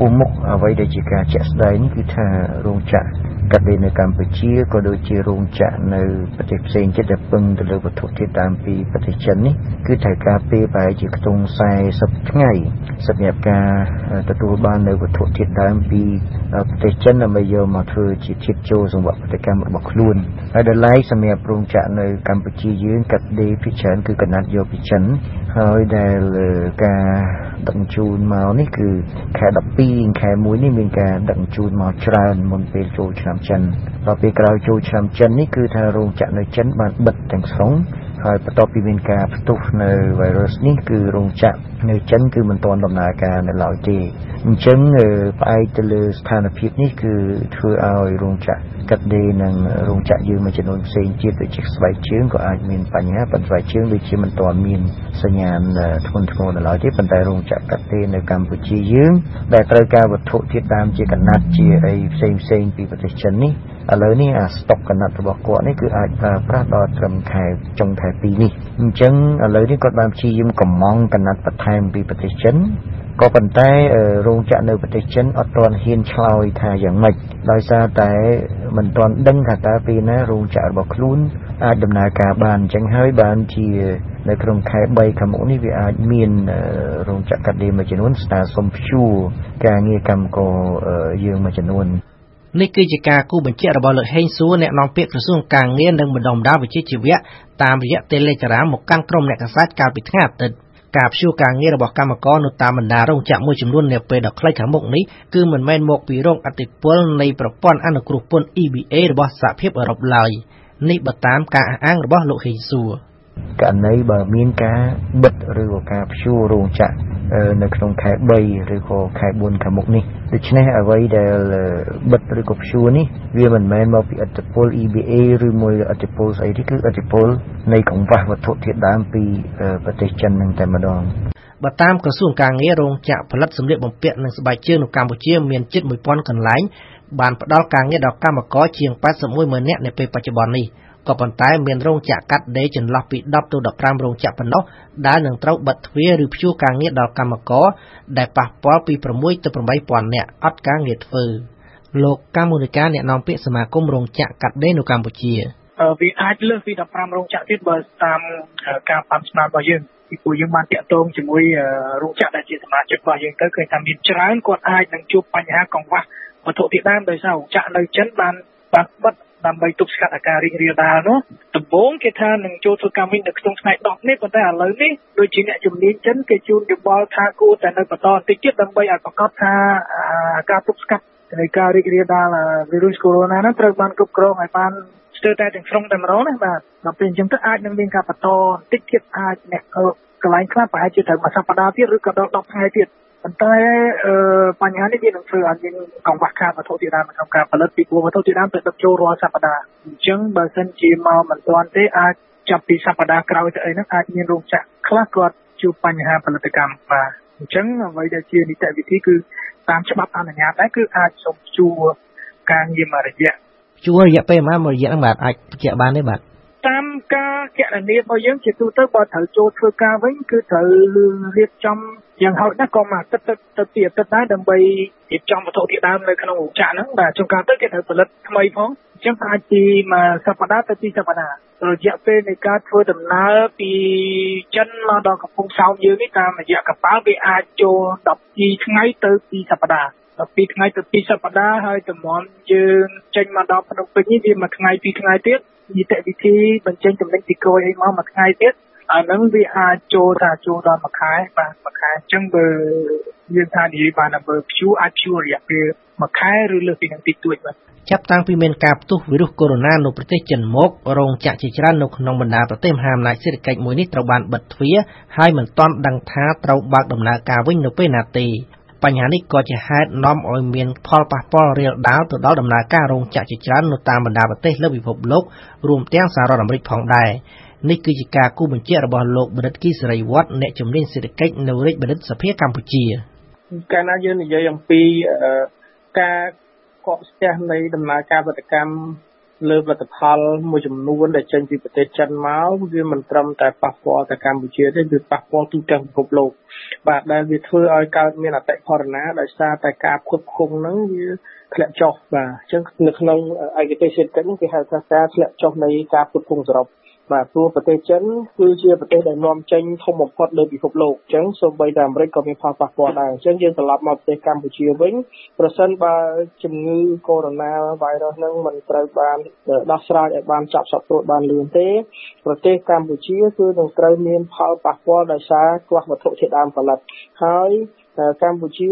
ពុះមុខអ្វីដែលជាការជាក់ស្ដែងនេះគឺថារោងចក្រ កាត់ដេរនៅកម្ពុជាក៏ដូចជារោងចក្រនៅប្រទេសផ្សេងទៀតដែលពឹងទៅលើវត្ថុធាតុដើមពីប្រទេសចិននេះគឺត្រូវការពេលប្រហែលជាខ្ទង់40ថ្ងៃសម្រាប់ការទទួលបាននៅវត្ថុធាតុដើមពីប្រទេសចិនដើម្បីយកមកធ្វើជាធាតុចូលសង្វាក់ផលិតកម្មរបស់ខ្លួនហើយដល់ឡែកសម្រាប់រោងចក្រនៅកម្ពុជាយើងកាត់ដេរភាគច្រើនគឺកណាត់យកពីចិនហើយដែលការដឹកជញ្ជូនមកនេះគឺខែ12ខែ1នេះមានការដឹកជញ្ជូនមកច្រើនមុនពេលចូលឆ្នាំចិនដល់ពេលក្រោយចូលឆ្នាំចិននេះគឺថារោងចក្រនៅចិនបានបិទទាំងស្រុងហើយបន្ទាប់ពីមានការផ្ទុះនៅ virus នេះគឺរោងចក្រ នៅចិនគឺមិនទាន់ដំណើរការនៅឡើយទេអញ្ចឹងផ្អែកទៅលើស្ថានភាពនេះគឺធ្វើឲ្យរោងចក្រកាត់ដេរនិងរោងចក្រយើងមួយចំនួនផ្សេងទៀតដូចជាស្បែកជើងក៏អាចមានបញ្ហាប៉ុន្តែស្បែកជើងដូចជាមិនទាន់មានសញ្ញាណធ្ងន់ធ្ងរនៅឡើយទេប៉ុន្តែរោងចក្រកាត់ដេរនៅកម្ពុជាយើង ដែលត្រូវការវត្ថុធាតុដើមជាកណាត់ជាអីផ្សេងផ្សេងពីប្រទេសចិននេះឥឡូវនេះអាស្តុកកណាត់របស់គាត់នេះគឺអាចប្រើប្រាស់ដល់ត្រឹមខែចុងខែ2នេះអញ្ចឹងឥឡូវនេះគាត់បានព្យាយាមកំងកណាត់បន្ថែមពីប្រទេសចិនក៏ប៉ុន្តែរោងចក្រនៅប្រទេសចិនអត់ទាន់ហ៊ានឆ្លើយថាយ៉ាងម៉េចដោយសារតែមិនទាន់ដឹងថាតើពេលណារោងចក្ររបស់ខ្លួនអាចដំណើរការបានអញ្ចឹងហើយបានជានៅក្នុងខែ3ខាងមុខនេះវាអាចមានរោងចក្រកាត់ដេរមួយចំនួនស្នើសុំព្យួរការងារកម្មករយើងមួយចំនួននេះគឺជាការគូបញ្ជាក់របស់លោកហេងសួរអ្នកនាំពាក្យក្រសួងការងារនិងបណ្ដុំបណ្ដាលវិជ្ជាជីវៈតាមរយៈ Telegram មកកាន់ក្រុមអ្នកកាសែតកាលពីថ្ងៃអាទិត្យ ការព្យួរការងាររបស់កម្មករនៅតាមបណ្ដារោងចក្រមួយចំនួននាពេលដ៏ខ្លីខាងមុខនេះគឺមិនមែនមកពីរងអតិពលនៃប្រព័ន្ធអនុគ្រោះពន្ធ EBA របស់សហភាពអឺរ៉ុបឡើយ នេះបើតាមការអះអាងរបស់លោកហេង សួរ ករណីបើមានការបិទឬក៏ការព្យួររោងចក្រនៅក្នុងខែ3ឬក៏ខែ4ខាងមុខនេះដូច្នេះអ្វីដែលបិទឬក៏ព្យួរនេះវាមិនមែនមកពីអត្តពល EBA ឬមួយអត្តពលស្អីទេគឺអត្តពលនៃកង្វះវត្ថុធាតុដើមពីប្រទេសចិននឹងតែម្ដងបើតាមក្រសួងការងាររោងចក្រផលិតសម្លៀកបំពាក់និងស្បែកជើងនៅកម្ពុជាមានជិត1000កន្លែងបានផ្ដល់ការងារដល់កម្មករជាង81ម៉ឺននាក់នៅពេលបច្ចុប្បន្ននេះ ក៏ប៉ុន្តែមានរោងចក្រកាត់ដេរចន្លោះពី10ទៅ15រោងចក្រប៉ុណ្ណោះដែលនឹងត្រូវបិទទ្វារឬព្យួរការងារដល់កម្មករដែលប៉ះពាល់ពី6ទៅ8000នាក់អត់ការងារធ្វើលោកកម្មមុនិកាអ្នកនាំពាក្យសមាគមរោងចក្រកាត់ដេរនៅកម្ពុជាវាអាចលើសពី15រោងចក្រទៀតបើតាមការប៉ាន់ស្មានរបស់យើងពីព្រោះយើងបានតាក់ទងជាមួយរោងចក្រដែលជាសមាជិករបស់យើងទៅឃើញថាមានច្រើនគាត់អាចនឹងជួបបញ្ហាកង្វះវត្ថុធាតុដើមដោយសាររោងចក្រនៅចិនបានបានបិទ ដើម្បីទប់ស្កាត់អាការរីករាលដាលនោះដំបូងគេថានឹងចូលធ្វើកម្មវិញនៅក្នុងថ្ងៃ10នេះប៉ុន្តែឥឡូវនេះដូចជាអ្នកជំនាញចិនគេជូនយោបល់ថាគួរតែនៅបន្តបន្តិចទៀតដើម្បីឲ្យប្រកាសថាការទប់ស្កាត់នៃការរីករាលដាលវីរុសកូវីដ -19 ហ្នឹងត្រូវបានគ្រប់គ្រងឲ្យបានស្ទើរតែទាំងស្រុងតែម្ដងណាបាទដល់ពេលអញ្ចឹងទៅអាចនឹងមានការបន្តបន្តិចទៀតអាចអ្នកកន្លែងខ្លះប្រហែលជាត្រូវមួយសប្តាហ៍ទៀតឬក៏ដល់10ថ្ងៃទៀត ប៉ុន្តែបញ្ហានេះវានឹងធ្វើឲ្យមានកង្វះខាតវត្ថុធាតុដើមក្នុងការផលិតពីព្រោះវត្ថុធាតុដើមត្រូវដឹកចូលរាល់សប្តាហ៍អញ្ចឹងបើសិនជាមកមិនទាន់ទេអាចចាប់ពីសប្តាហ៍ក្រោយទៅអីហ្នឹងអាចមានរោងចក្រខ្លះគាត់ជួបបញ្ហាផលិតកម្មបាទអញ្ចឹងអ្វីដែលជានីតិវិធីគឺតាមច្បាប់អនុញ្ញាតដែរគឺអាចសុំជួការងារមួយរយៈជួរយៈពេលប៉ុន្មានមួយរយៈហ្នឹងបាទអាចបញ្ជាក់បានទេបាទ តាមការគណនារបស់យើងជាទូទៅបើត្រូវចូលធ្វើការវិញគឺត្រូវរៀបចំយ៉ាងហោចណាស់ក៏មួយអាទិត្យទៅទៅពីអាទិត្យដែរដើម្បីរៀបចំវត្ថុធាតុដើមនៅក្នុងរោងចក្រហ្នឹងបាទជួនកាលទៅគេត្រូវផលិតថ្មីផងអញ្ចឹងអាចពីមួយសប្តាហ៍ទៅពីរសប្តាហ៍រយៈពេលនៃការធ្វើដំណើរពីចិនមកដល់កំពង់សោមយើងនេះតាមរយៈកប៉ាល់វាអាចចូល12ថ្ងៃទៅ2សប្តាហ៍12ថ្ងៃទៅ2សប្តាហ៍ហើយតម្រាំយើងចេញមកដល់ភ្នំពេញនេះវាមួយថ្ងៃពីរថ្ងៃទៀត នីតិវិធីបញ្ចេញចំណេញពីក្រួយអីមកមួយថ្ងៃទៀតអាហ្នឹងវាអាចចូលថាចូលដល់មួយខែបាទមួយខែអញ្ចឹងបើយើងថានិយាយបានបើព្យួរអាចព្យួររយៈពេលមួយខែឬលើសពីនឹងតិចតួចបាទចាប់តាំងពីមានការផ្ទុះវីរុសកូវីដ -19 នៅប្រទេសចិនមករោងចក្រជាច្រើននៅក្នុងបណ្ដាប្រទេសមហាអំណាចសេដ្ឋកិច្ចមួយនេះត្រូវបានបិទទ្វារហើយមិនទាន់ដឹងថាត្រូវបើកដំណើរការវិញនៅពេលណាទេ បញ្ហានេះក៏ជាហេតុនាំឲ្យមានផលប៉ះពាល់រាលដាលទៅដល់ដំណើរការរោងចក្រជាច្រើននៅតាមបណ្ដាប្រទេសលើពិភពលោករួមទាំងសហរដ្ឋអាមេរិកផងដែរនេះគឺជាការគូបញ្ជាក់របស់លោកបណ្ឌិតគីសេរីវត្តអ្នកជំនាញសេដ្ឋកិច្ចនៅរាជបណ្ឌិតសភាកម្ពុជាកាលណាយើងនិយាយអំពីការកកស្ទះនៃដំណើរការផលិតកម្មលើផលិតផលមួយចំនួនដែលចេញពីប្រទេសចិនមកវាមិនត្រឹមតែប៉ះពាល់តែកម្ពុជាទេវាប៉ះពាល់ទូទាំងពិភពលោក បាទដែលវាធ្វើឲ្យកើតមានអតិផរណាដោយសារតែការផ្គត់ផ្គង់ហ្នឹងវាធ្លាក់ចុះបាទអញ្ចឹងនៅក្នុងឯកទេសសេដ្ឋកិច្ចហ្នឹងគេហៅថាការធ្លាក់ចុះនៃការផ្គត់ផ្គង់សរុប បាទព្រោះប្រទេសចិនគឺជាប្រទេសដែលនាំចេញធំបំផុតលើពិភពលោកអញ្ចឹងសូម្បីតែអាមេរិកក៏មានផលប៉ះពាល់ដែរអញ្ចឹងយើងត្រឡប់មកប្រទេសកម្ពុជាវិញប្រសិនបើជំងឺកូវីដ -19 ហ្នឹងមិនត្រូវបានដោះស្រាយឲ្យបានចាប់សពព្រួតបានលឿនទេប្រទេសកម្ពុជាគឺនឹងត្រូវមានផលប៉ះពាល់ដោយសារខ្វះវត្ថុធាតុដើមផលិតហើយ កម្ពុជា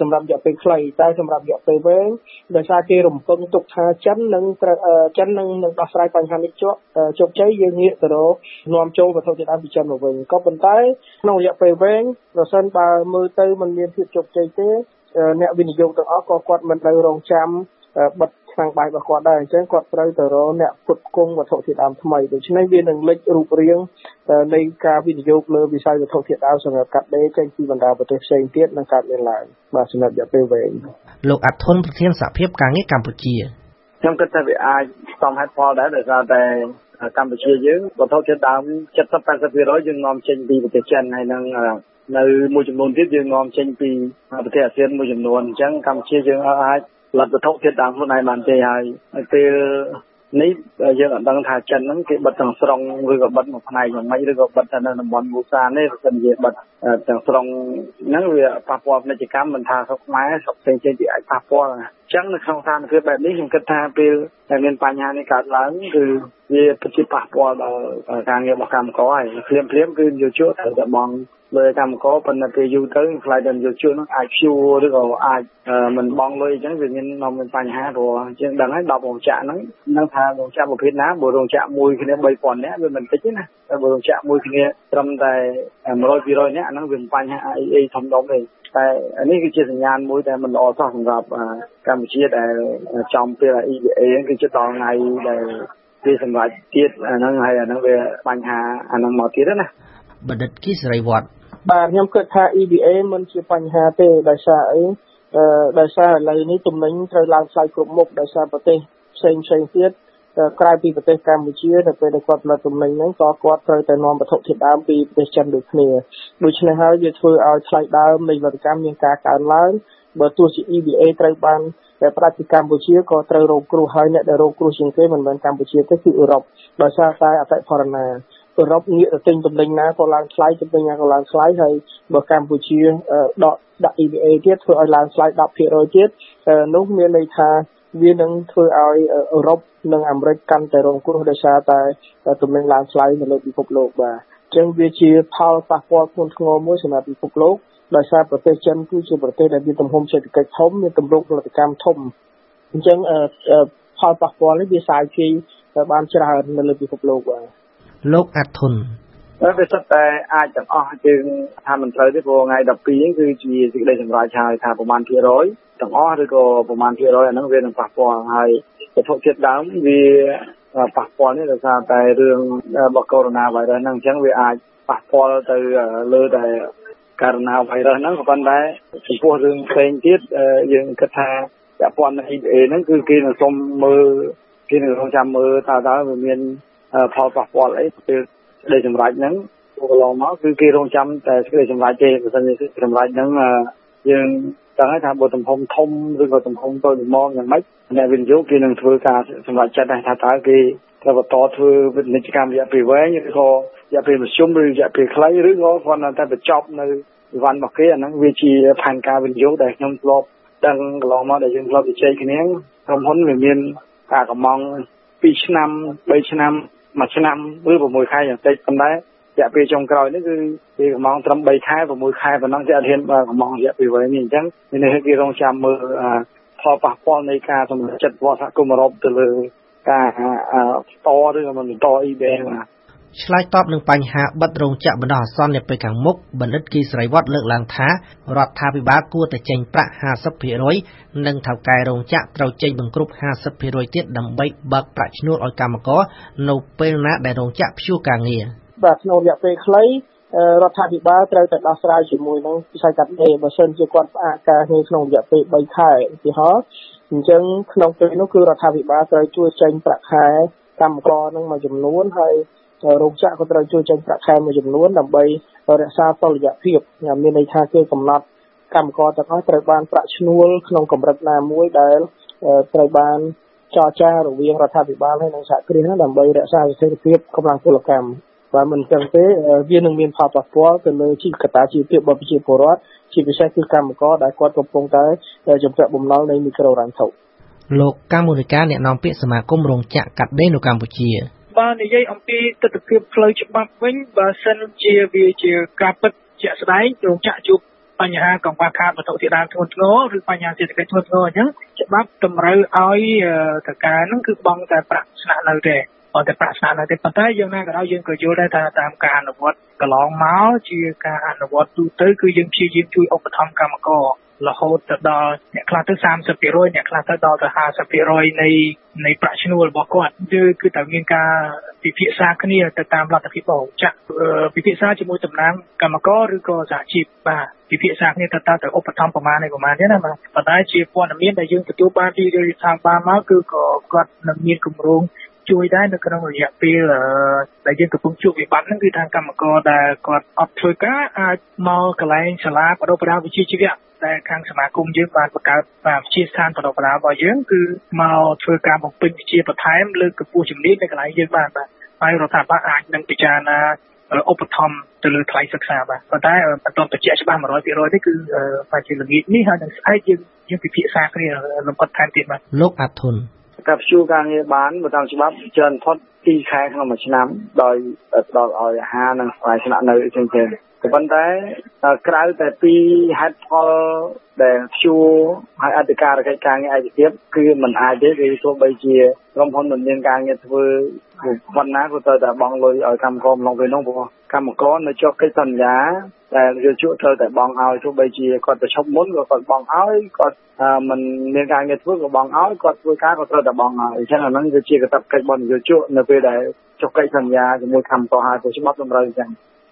សម្រាប់រយៈពេលខ្លីតែសម្រាប់រយៈពេលវែងដោយសារគេរំពឹងទុកថាចិននឹងចិននឹងនឹងដោះស្រាយបញ្ហានេះជោគជោគជ័យយើងងាកទៅរកនាំចូលវត្ថុធាតុដើមពីចិនមកវិញក៏ប៉ុន្តែក្នុងរយៈពេលវែងប្រសិនបើមើលទៅมันមានភាពជោគជ័យទេអ្នកវិនិយោគទាំងអស់ក៏គាត់មិននៅរងចាំបិទ ឆ្នាំងបាយរបស់គាត់ដែរអញ្ចឹងគាត់ត្រូវទៅរកអ្នកផ្គត់ផ្គង់វត្ថុធាតុដើមថ្មីដូច្នេះវានឹងលេចរូបរាងនៃការវិនិយោគលើវិស័យវត្ថុធាតុដើមសម្រាប់កាត់ដេរចេញពីបណ្ដាប្រទេសផ្សេងទៀតនឹងកើតមានឡើងបាទសម្រាប់រយៈពេលវែងលោកអាត់ធុនប្រធានសហភាពការងារកម្ពុជាខ្ញុំគិតថាវាអាចសមហេតុផលដែរដោយសារតែកម្ពុជាយើងវត្ថុធាតុដើម70 80%យើងនាំចេញពីប្រទេសចិនហើយនឹងនៅមួយចំនួនទៀតយើងនាំចេញពីប្រទេសអាស៊ានមួយចំនួនអញ្ចឹងកម្ពុជាយើងអាច ផលិតវត្ថុធាតុដើមខ្លួនឯងបានទេហើយពេលនេះយើងអត់ដឹងថាចិនហ្នឹងគេបិទទាំងស្រុងឬក៏បិទមួយផ្នែកយ៉ាងម៉េចឬក៏បិទតែនៅតំបន់មូសានេះឬក៏និយាយបិទទាំងស្រុងហ្នឹងវាប៉ះពាល់ពាណិជ្ជកម្មមិនថាស្រុកខ្មែរស្រុកផ្សេងៗទៀតអាចប៉ះពាល់អញ្ចឹងនៅក្នុងស្ថានភាពបែបនេះខ្ញុំគិតថាពេលដែលមានបញ្ហានេះកើតឡើងគឺវាពិតជាប៉ះពាល់ដល់ការងាររបស់កម្មករហើយភ្លាមភ្លាមគឺយោជកត្រូវតែបង លើកម្មករប៉ុន្តែពេលយូរទៅខ្លាចតែយោជកនោះអាចព្យួរឬក៏អាចមិនបងលុយអញ្ចឹងវាមាននាំមានបញ្ហាព្រោះជាងដឹងហើយ10រោងចក្រហ្នឹងនឹងថារោងចក្រប្រភេទណាបើរោងចក្រមួយគ្នា3000នាក់វាមិនតិចទេណាតែបើរោងចក្រមួយគ្នាត្រឹមតែ100 200នាក់ហ្នឹងវាមិនបញ្ហាអីអីធំដុំទេតែនេះគឺជាសញ្ញាណមួយដែលមិនល្អសោះសម្រាប់កម្ពុជាដែលចំពេល EBA គឺជាដល់ថ្ងៃដែលវាសម្រាប់ទៀតអាហ្នឹងហើយអាហ្នឹងវាបញ្ហាអាហ្នឹងមកទៀតណាបណ្ឌិតគីសេរីវត្ត បាទខ្ញុំគិតថា EBA មិនជាបញ្ហាទេដោយសារអីអឺដោយសារឥឡូវនេះទំនិញត្រូវឡើងថ្លៃគ្រប់មុខដោយសារប្រទេសផ្សេងផ្សេងទៀតក្រៅពីប្រទេសកម្ពុជានៅពេលដែលគាត់ផលិតទំនិញហ្នឹងក៏គាត់ត្រូវតែនាំវត្ថុធាតុដើមពីប្រទេសចិនដូចគ្នាដូច្នេះហើយវាធ្វើឲ្យថ្លៃដើមនៃវត្ថុកម្មមានការកើនឡើងបើទោះជា EBA ត្រូវបានតែផ្ដាច់ពីកម្ពុជាក៏ត្រូវរងគ្រោះហើយអ្នកដែលរងគ្រោះជាងគេមិនមែនកម្ពុជាទេគឺអឺរ៉ុបដោយសារតែអតិផរណា អឺរ៉ុបងាកទៅទិញទំនិញណាក៏ឡើងថ្លៃទំនិញណាក៏ឡើងថ្លៃហើយបើកម្ពុជាដកដាក់ EBA ទៀតធ្វើឲ្យឡើងថ្លៃ10%ទៀតនោះមានន័យថាវានឹងធ្វើឲ្យអឺរ៉ុបនិងអាមេរិកកាន់តែរងគ្រោះដោយសារតែទំនិញឡើងថ្លៃនៅលើពិភពលោកបាទអញ្ចឹងវាជាផលប៉ះពាល់ធ្ងន់ធ្ងរមួយសម្រាប់ពិភពលោកដោយសារប្រទេសចិនគឺជាប្រទេសដែលមានទំហំសេដ្ឋកិច្ចធំមានទម្រង់ផលិតកម្មធំអញ្ចឹងផលប៉ះពាល់នេះវាសាយភាយបានច្រើននៅលើពិភពលោកបាទ លោកអាត់ធុនវាសិតតែអាចទាំងអស់យើងថាមិនត្រូវទេព្រោះថ្ងៃ12ហ្នឹងគឺជាសេចក្តីសម្រេចហើយថាប្រមាណភាគរយទាំងអស់ឬក៏ប្រមាណភាគរយអាហ្នឹងវានឹងប៉ះពាល់ហើយវត្ថុធាតុដើមវាប៉ះពាល់នេះដោយសារតែរឿងរបស់កូវីដ -19 ហ្នឹងអញ្ចឹងវាអាចប៉ះពាល់ទៅលើតែករណីវីរុសហ្នឹងក៏ប៉ុន្តែចំពោះរឿងផ្សេងទៀតយើងគិតថាពាក់ព័ន្ធនឹង EBA ហ្នឹងគឺគេនឹងសុំមើលគេនឹងរងចាំមើលតើតើវាមាន ផលប៉ះពាល់អីពេលសេចក្តីសម្រេចហ្នឹងកន្លងមកគឺគេរងចាំតែសេចក្តីសម្រេចទេបើមិនជាសម្រេចហ្នឹងយើងដឹងហើយថាបើទំហំធំឬក៏ទំហំតូចល្មមយ៉ាងម៉េចអ្នកវិនិយោគគេនឹងធ្វើការសម្រេចចិត្តដែរថាតើគេត្រូវបន្តធ្វើវិនិច្ឆ័យកម្មរយៈពេលវែងឬក៏រយៈពេលមធ្យមឬរយៈពេលខ្លីឬក៏គាត់តែបញ្ចប់នៅវ៉ាន់របស់គេអាហ្នឹងវាជាផែនការវិនិយោគដែលខ្ញុំធ្លាប់ដឹងកន្លងមកដែលយើងធ្លាប់ជជែកគ្នាក្រុមហ៊ុនវាមានការកំង2ឆ្នាំ3ឆ្នាំ 1ឆ្នាំឬ6ខែយ៉ាងតិចប៉ុន្តែរយៈពេលចុងក្រោយនេះគឺគេកំងត្រឹម3ខែ6ខែប៉ុណ្ណឹងគេអត់ហ៊ានបើកំងរយៈពេលវែងនេះអញ្ចឹងនេះគេរងចាំមើលផលប៉ះពាល់នៃការសម្រេចចិត្តរបស់សហគមន៍អឺរ៉ុបទៅលើការតឬក៏មិនបន្ត eBay បាទ ឆ្លើយតបនឹងបញ្ហាបិទរោងចក្របណ្ដោះអាសន្ននាពេលខាងមុខបណ្ឌិតគីស្រីវត្តលើកឡើងថារដ្ឋាភិបាលគួរតែចេញប្រាក់50%និងថៅកែរោងចក្រត្រូវចេញបង្គ្រប់50%ទៀតដើម្បីបើកប្រាក់ឈ្នួលឲ្យកម្មករនៅពេលណាដែលរោងចក្រព្យួរការងារបាទក្នុងរយៈពេលខ្លីរដ្ឋាភិបាលត្រូវតែដោះស្រាយជាមួយនឹងវិស័យកាត់ដេរបើសិនជាគាត់ផ្អាកការងារក្នុងរយៈពេល3ខែឧទាហរណ៍អញ្ចឹងក្នុងពេលនោះគឺរដ្ឋាភិបាលត្រូវជួយចេញប្រាក់ខែកម្មករនឹងមួយចំនួនហើយ រោងចក្រក៏ត្រូវជួយចេញប្រាក់ខែមួយចំនួនដើម្បីរក្សាតុល្យភាពមានន័យថាគេកំណត់កម្មករទាំងអស់ត្រូវបានប្រាក់ឈ្នួលក្នុងកម្រិតណាមួយដែលត្រូវបានចរចារវាងរដ្ឋាភិបាលហើយនិងសហគ្រាសដើម្បីរក្សាស្ថិរភាពកម្លាំងពលកម្មបើមិនចឹងទេវានឹងមានផលប៉ះពាល់ទៅលើជីវកតាជីវភាពរបស់ប្រជាពលរដ្ឋជាពិសេសគឺកម្មករដែលគាត់កំពុងតែចំប្រាក់បំណុលនៃមីក្រូរ៉ាន់ថុលោកកម្មមុនិកាអ្នកនាំពាក្យសមាគមរោងចក្រកាត់ដេរនៅកម្ពុជា បើនិយាយអំពីទស្សនវិជ្ជាផ្លូវច្បាប់វិញបើសិនជាវាជាការពិតជាក់ស្ដែងរោងចក្រជួបបញ្ហាកង្វះខាតវត្ថុធាតុដើមធ្ងន់ធ្ងរឬបញ្ហាសេដ្ឋកិច្ចធ្ងន់ធ្ងរអញ្ចឹងច្បាប់តម្រូវឲ្យតការហ្នឹងគឺបង់តែប្រាក់ស្នាក់នៅទេអត់តែប្រាក់ស្នាក់នៅទេប៉ុន្តែយើងណាក៏ដោយយើងក៏យល់ដែរថាតាមការអនុវត្តកន្លងមកជាការអនុវត្តទូទៅគឺយើងព្យាយាមជួយឧបត្ថម្ភកម្មករ រហូតទៅដល់អ្នកខ្លះទៅ30%អ្នកខ្លះទៅដល់ទៅ50%នៃនៃប្រាក់ឈ្នួលរបស់គាត់គឺគឺតែមានការពិភាក្សាគ្នាទៅតាមលទ្ធភាពរបស់ចាក់ពិភាក្សាជាមួយតំណាងកម្មករឬក៏សហជីពបាទពិភាក្សាគ្នាទៅតើទៅឧបត្ថម្ភប្រមាណនៃប្រមាណទេណាបាទប៉ុន្តែជាព័ត៌មានដែលយើងទទួលបានពីរដ្ឋាភិបាលមកគឺក៏គាត់នឹងមានគម្រោងជួយដែរនៅក្នុងរយៈពេលដែលយើងកំពុងជួបវិបត្តិហ្នឹងគឺថាកម្មករដែលគាត់អត់ធ្វើការអាចមកកន្លែងសាលាបដិបដាវិជ្ជាជីវៈ ដែលខាងសមាគមយើងបានបង្កើតវិទ្យាស្ថានបដិបដារបស់យើងគឺមកធ្វើការបំពេញវិជ្ជាបន្ថែមលើកកម្ពស់ជំនាញនៅកន្លែងយើងបានបាទហើយរដ្ឋាភិបាលអាចនឹងពិចារណាឧបត្ថម្ភទៅលើថ្លៃសិក្សាបាទប៉ុន្តែអត់បញ្ជាក់ច្បាស់100%ទេគឺបើជាល្ងាចនេះហើយនឹងស្អែកយើងយើងពិភាក្សាគ្នាលំអិតថែមទៀតបាទលោកអាធុន កាព្យូការងារបានបើតាមច្បាប់ច្រើនផុត2ខែក្នុងមួយឆ្នាំដោយផ្ដល់ឲ្យអាហារនិងស្វែងស្នាក់នៅអញ្ចឹងទៅក៏ប៉ុន្តែក្រៅតែពីហេតុផលដែលព្យួរហើយអធិការកិច្ចការងារឯកភាពគឺมันអាចទេគឺទោះបីជាក្រុមហ៊ុនមិនមានការងារធ្វើ ប៉ុណ្ណាក៏ត្រូវតែបង់លុយឲ្យកម្មករក្នុងពេលនោះព្រោះកម្មករនៅជាប់កិច្ចសន្យាដែលយុជត្រូវតែបង់ឲ្យទោះបីជាគាត់ប្រឈប់មុនក៏គាត់បង់ឲ្យគាត់មិនមានការងារធ្វើក៏បង់ឲ្យគាត់ធ្វើការក៏ត្រូវតែបង់ឲ្យអញ្ចឹងអាហ្នឹងគឺជាកាតព្វកិច្ចរបស់យុជនៅពេលដែលចុះកិច្ចសន្យាជាមួយកម្មករហើយព្រោះច្បាប់តម្រូវអញ្ចឹង